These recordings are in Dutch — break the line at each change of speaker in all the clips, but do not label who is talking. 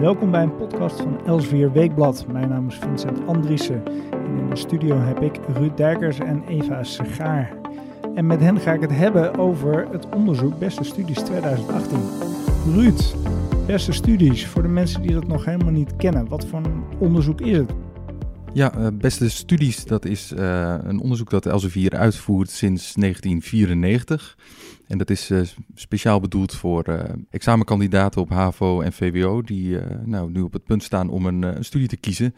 Welkom bij een podcast van Elsevier Weekblad. Mijn naam is Vincent Andriessen en in de studio heb ik Ruud Dijkers en Eva Segaar. En met hen ga ik het hebben over het onderzoek Beste Studies 2018. Ruud, Beste Studies, voor de mensen die dat nog helemaal niet kennen, wat voor een onderzoek is het?
Ja, uh, Beste Studies, dat is uh, een onderzoek dat Elsevier uitvoert sinds 1994. En dat is uh, speciaal bedoeld voor examenkandidaten op HAVO en VWO, die nou, nu op het punt staan om een, een, studie te kiezen.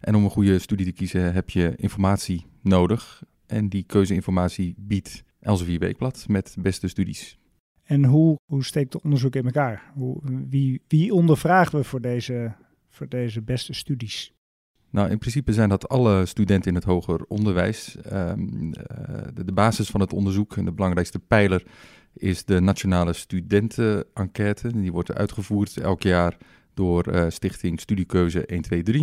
En om een goede studie te kiezen heb je informatie nodig. En die keuzeinformatie biedt Elsevier Weekblad met Beste Studies.
En hoe, hoe steekt het onderzoek in elkaar? Hoe, wie, wie ondervragen we voor deze, voor deze beste studies?
Nou, in principe zijn dat alle studenten in het hoger onderwijs. Um, de, de, basis van het onderzoek en de belangrijkste pijler is de Nationale Studentenenquête. Die wordt uitgevoerd elk jaar door uh, Stichting Studiekeuze 123.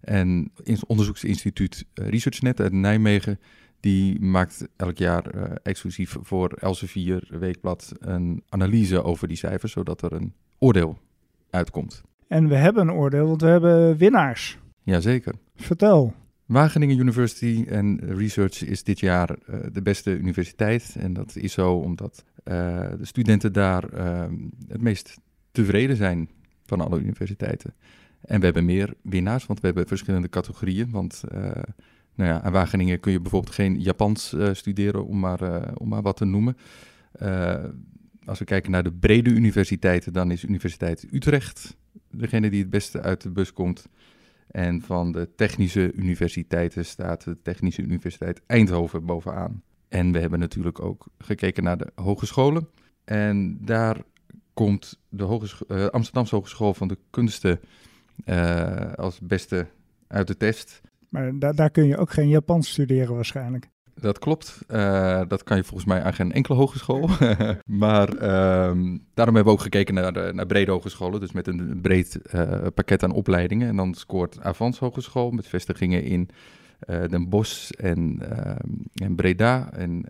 En het onderzoeksinstituut uh, ResearchNet uit Nijmegen die maakt elk jaar exclusief voor Elsevier Weekblad een analyse over die cijfers, zodat er een oordeel uitkomt.
En we hebben een oordeel, want we hebben winnaars.
Jazeker.
Vertel.
Wageningen University en Research is dit jaar uh, de beste universiteit. En dat is zo omdat uh, de studenten daar uh, het meest tevreden zijn van alle universiteiten. En we hebben meer winnaars, want we hebben verschillende categorieën. Want nou ja, aan Wageningen kun je bijvoorbeeld geen Japans studeren, om maar, om maar wat te noemen. als we kijken naar de brede universiteiten, dan is Universiteit Utrecht degene die het beste uit de bus komt. En van de technische universiteiten staat de Technische Universiteit Eindhoven bovenaan. En we hebben natuurlijk ook gekeken naar de hogescholen. En daar komt de uh, Amsterdamse Hogeschool van de Kunsten uh, als beste uit de test.
Maar da daar kun je ook geen Japans studeren waarschijnlijk.
Dat klopt. Uh, dat kan je volgens mij aan geen enkele hogeschool. maar um, daarom hebben we ook gekeken naar, naar brede hogescholen. Dus met een breed uh, pakket aan opleidingen. En dan scoort Avans Hogeschool met vestigingen in uh, Den Bosch en, en Breda. En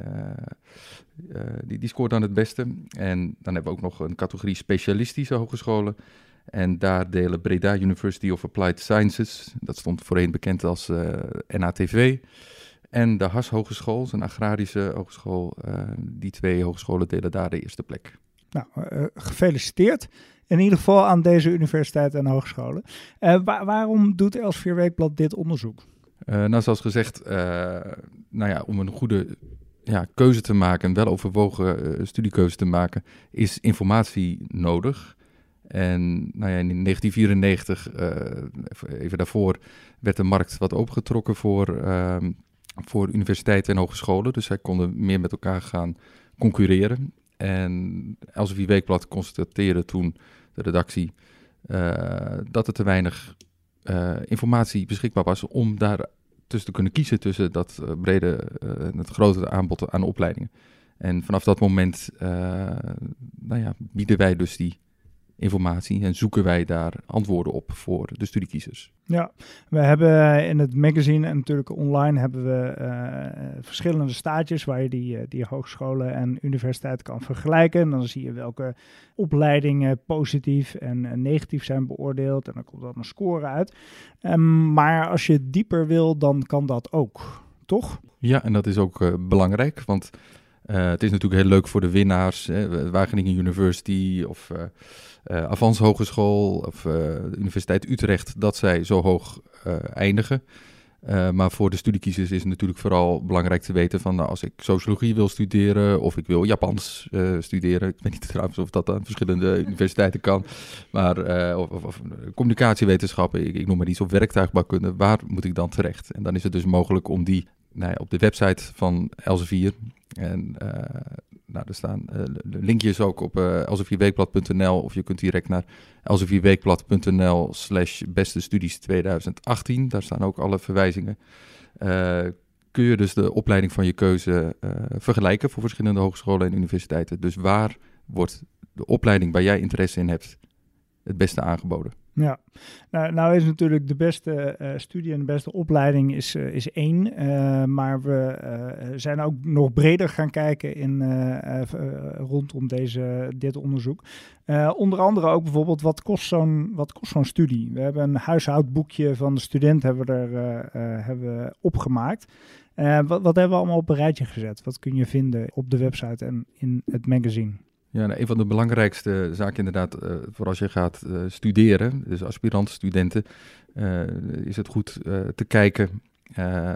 die, die scoort dan het beste. En dan hebben we ook nog een categorie specialistische hogescholen. En daar delen Breda University of Applied Sciences, dat stond voorheen bekend als NATV, en de Has Hogeschool, een agrarische hogeschool. Uh, die twee hogescholen delen daar de eerste plek.
Nou, uh, gefeliciteerd. In ieder geval aan deze universiteit en hogescholen. Uh, wa waarom doet Elsevier Weekblad dit onderzoek?
nou, zoals gezegd, nou ja, om een goede ja, keuze te maken, een weloverwogen studiekeuze te maken, is informatie nodig. En nou ja, in 1994, even daarvoor, werd de markt wat opengetrokken voor ehm, voor universiteiten en hogescholen. Dus zij konden meer met elkaar gaan concurreren. En Elsevier Weekblad constateerde toen de redactie uh, dat er te weinig uh, informatie beschikbaar was om daar tussen te kunnen kiezen tussen dat uh, brede, het grote aanbod aan opleidingen. En vanaf dat moment nou ja, bieden wij dus die informatie en zoeken wij daar antwoorden op voor de studiekiezers.
Ja, we hebben in het magazine en natuurlijk online hebben we uh, verschillende staatjes waar je die, uh, die hogescholen en universiteiten kan vergelijken. En dan zie je welke opleidingen positief en negatief zijn beoordeeld en dan komt dan een score uit. Um, maar als je dieper wil, dan kan dat ook, toch?
Ja, en dat is ook belangrijk, want het is natuurlijk heel leuk voor de winnaars, hè, Wageningen University of uh, Avans Hogeschool of uh, de Universiteit Utrecht, dat zij zo hoog uh, eindigen. maar voor de studiekiezers is het natuurlijk vooral belangrijk te weten van nou, als ik sociologie wil studeren of ik wil Japans studeren. Ik weet niet trouwens of dat aan verschillende universiteiten kan. Maar of, of, of, communicatiewetenschappen, ik, ik, noem maar iets, of werktuigbouwkunde. Waar moet ik dan terecht? En dan is het dus mogelijk om die nou ja, op de website van Elsevier en nou, er staan uh, linkjes ook op uh, of je kunt direct naar elsevierweekblad.nl slash beste studies 2018. Daar staan ook alle verwijzingen. Uh, kun je dus de opleiding van je keuze vergelijken voor verschillende hogescholen en universiteiten. Dus waar wordt de opleiding waar jij interesse in hebt het beste aangeboden?
Ja, nou, nou is natuurlijk de beste uh, studie en de beste opleiding is, uh, is één. Uh, maar we zijn ook nog breder gaan kijken in, rondom deze, dit onderzoek. onder andere ook bijvoorbeeld wat kost zo'n zo'n studie. We hebben een huishoudboekje van de student hebben we er hebben opgemaakt. wat, wat hebben we allemaal op een rijtje gezet? Wat kun je vinden op de website en in het magazine?
Ja, nou, een van de belangrijkste zaken inderdaad, uh, voor als je gaat uh, studeren, dus aspirant, studenten, uh, is het goed te kijken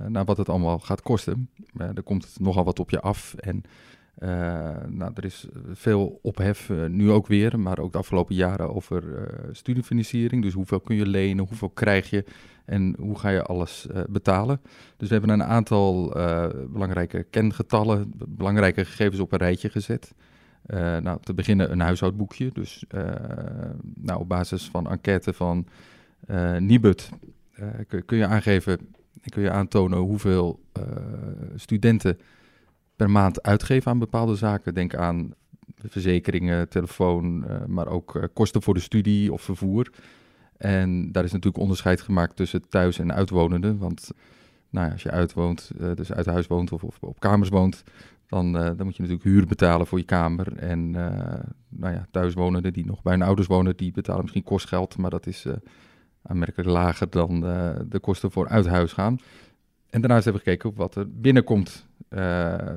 naar wat het allemaal gaat kosten. er komt nogal wat op je af en nou, er is veel ophef, nu ook weer, maar ook de afgelopen jaren over studiefinanciering. Dus hoeveel kun je lenen, hoeveel krijg je en hoe ga je alles betalen. Dus we hebben een aantal belangrijke kengetallen, belangrijke gegevens op een rijtje gezet. Uh, nou, te beginnen een huishoudboekje. Dus uh, nou, op basis van enquête van uh, Nibud kun, kun, je aangeven, kun je aantonen hoeveel studenten per maand uitgeven aan bepaalde zaken. Denk aan verzekeringen, telefoon, maar ook kosten voor de studie of vervoer. En daar is natuurlijk onderscheid gemaakt tussen thuis- en uitwonenden. Want nou ja, als je uitwoont, dus uit huis woont of, op kamers woont, dan, uh, dan moet je natuurlijk huur betalen voor je kamer. En uh, nou ja, thuiswonenden die nog bij hun ouders wonen, die betalen misschien kostgeld, maar dat is aanmerkelijk lager dan de kosten voor uit huis gaan. En daarnaast hebben we gekeken op wat er binnenkomt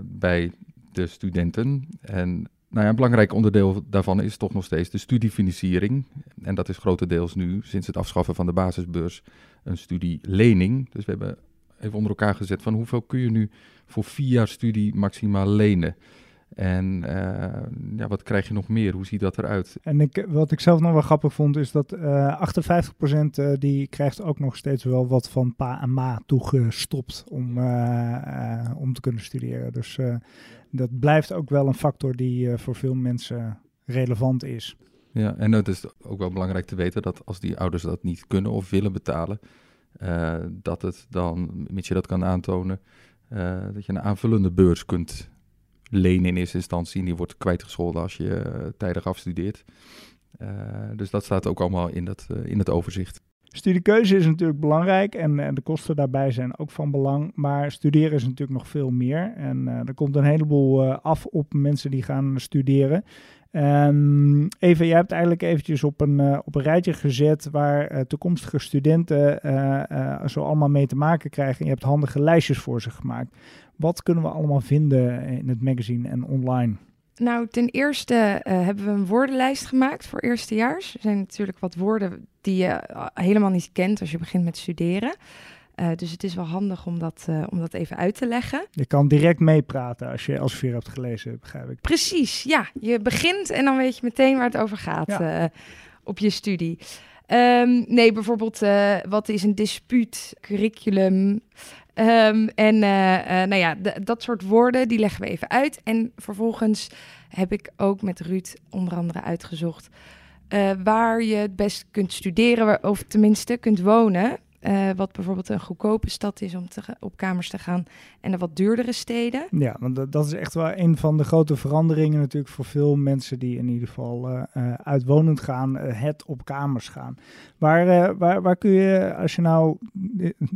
bij de studenten. En nou ja, een belangrijk onderdeel daarvan is toch nog steeds de studiefinanciering. En dat is grotendeels nu, sinds het afschaffen van de basisbeurs, een studielening. Dus we hebben even onder elkaar gezet van hoeveel kun je nu voor vier jaar studie maximaal lenen. En uh, ja, wat krijg je nog meer? Hoe ziet dat eruit?
En ik, wat ik zelf nog wel grappig vond, is dat uh, 58% uh, die krijgt ook nog steeds wel wat van pa en ma toegestopt om, om te kunnen studeren. Dus dat blijft ook wel een factor die voor veel mensen relevant is.
Ja, en het is ook wel belangrijk te weten dat als die ouders dat niet kunnen of willen betalen, dat het dan, mits je dat kan aantonen, uh, dat je een aanvullende beurs kunt lenen in eerste instantie. En die wordt kwijtgescholden als je uh, tijdig afstudeert. Dus dat staat ook allemaal in, dat, in het overzicht.
Studiekeuze is natuurlijk belangrijk en, en, de kosten daarbij zijn ook van belang. Maar studeren is natuurlijk nog veel meer. En er komt een heleboel af op mensen die gaan studeren. Um, even, jij hebt eigenlijk eventjes op een, uh, op een rijtje gezet waar uh, toekomstige studenten uh, zo allemaal mee te maken krijgen. En je hebt handige lijstjes voor ze gemaakt. Wat kunnen we allemaal vinden in het magazine en online?
Nou, ten eerste hebben we een woordenlijst gemaakt voor eerstejaars. Er zijn natuurlijk wat woorden die je helemaal niet kent als je begint met studeren. Uh, dus het is wel handig om dat, uh, om dat even uit te leggen.
Je kan direct meepraten als je als weer hebt gelezen, begrijp ik.
Precies, ja. Je begint en dan weet je meteen waar het over gaat ja. uh, op je studie. Um, nee, bijvoorbeeld wat is een dispuut, curriculum. Um, en nou ja, dat soort woorden, die leggen we even uit. En vervolgens heb ik ook met Ruud onder andere uitgezocht... waar je het best kunt studeren, of tenminste kunt wonen... Uh, wat bijvoorbeeld een goedkope stad is om te, op kamers te gaan en de wat duurdere steden.
Ja, want dat, dat is echt wel een van de grote veranderingen natuurlijk voor veel mensen die in ieder geval uh, uh, uitwonend gaan, het op kamers gaan. Waar, waar, waar kun je, als je nou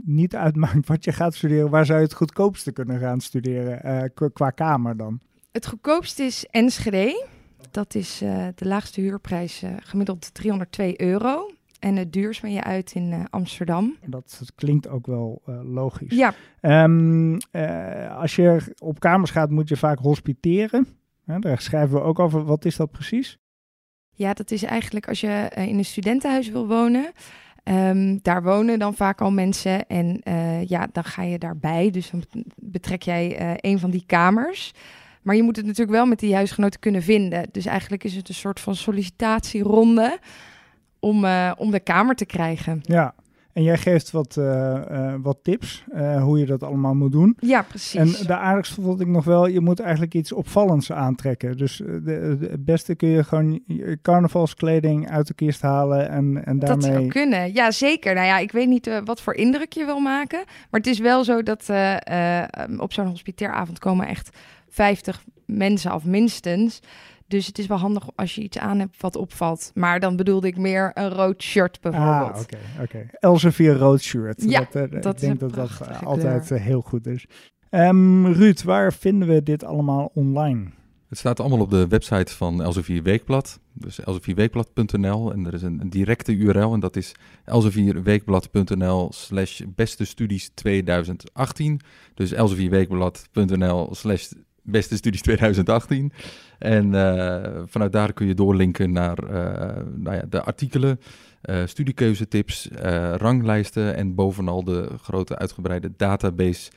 niet uitmaakt wat je gaat studeren, waar zou je het goedkoopste kunnen gaan studeren qua kamer dan?
Het goedkoopste is Enschede. Dat is de laagste huurprijs, gemiddeld 302 euro. En het duurst ben je uit in uh, Amsterdam.
Dat, dat, klinkt ook wel uh, logisch.
Ja.
Um, uh, als je op kamers gaat, moet je vaak hospiteren. daar schrijven we ook over. Wat is dat precies?
Ja, dat is eigenlijk als je in een studentenhuis wil wonen. Um, daar wonen dan vaak al mensen en ja, dan ga je daarbij. Dus dan betrek jij een van die kamers. Maar je moet het natuurlijk wel met die huisgenoten kunnen vinden. Dus eigenlijk is het een soort van sollicitatieronde om, uh, om de kamer te krijgen.
Ja, en jij geeft wat, uh, uh, wat tips hoe je dat allemaal moet doen.
Ja, precies.
En de aardigste vond ik nog wel, je moet eigenlijk iets opvallends aantrekken. Dus de, het beste kun je gewoon je carnavalskleding uit de kist halen en, en daarmee...
Dat zou kunnen, ja zeker. Nou ja, ik weet niet wat voor indruk je wil maken. Maar het is wel zo dat op zo'n hospiteeravond komen echt 50 mensen af, minstens. Dus het is wel handig als je iets aan hebt wat opvalt. Maar dan bedoelde ik meer een rood shirt bijvoorbeeld.
Ah, oké, oké. Elsevier rood shirt.
Ja,
dat,
dat
ik denk dat dat eh, altijd eh, heel goed is. Ehm, Ruud, waar vinden we dit allemaal online?
Het staat allemaal op de website van Elsevier Weekblad. Dus elsevierweekblad.nl. En er is een, een directe URL en dat is elsevierweekblad.nl slash beste studies 2018. Dus elsevierweekblad.nl slash beste studies 2018. En eh, vanuit daar kun je doorlinken naar eh, nou ja, de artikelen, eh studiekeuzetips, ranglijsten en bovenal de grote uitgebreide database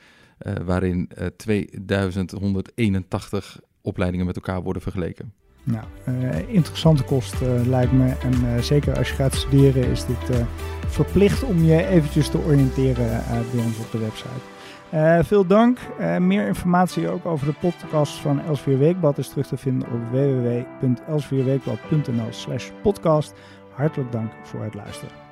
waarin eh 2181 opleidingen met elkaar worden vergeleken.
Nou, eh, interessante kost lijkt me. En zeker als je gaat studeren is dit verplicht om je eventjes te oriënteren bij ons op de website. Eh, veel dank. Eh, meer informatie ook over de podcast van Elsevier Weekblad is terug te vinden op www.elsevierweekblad.nl slash podcast. Hartelijk dank voor het luisteren.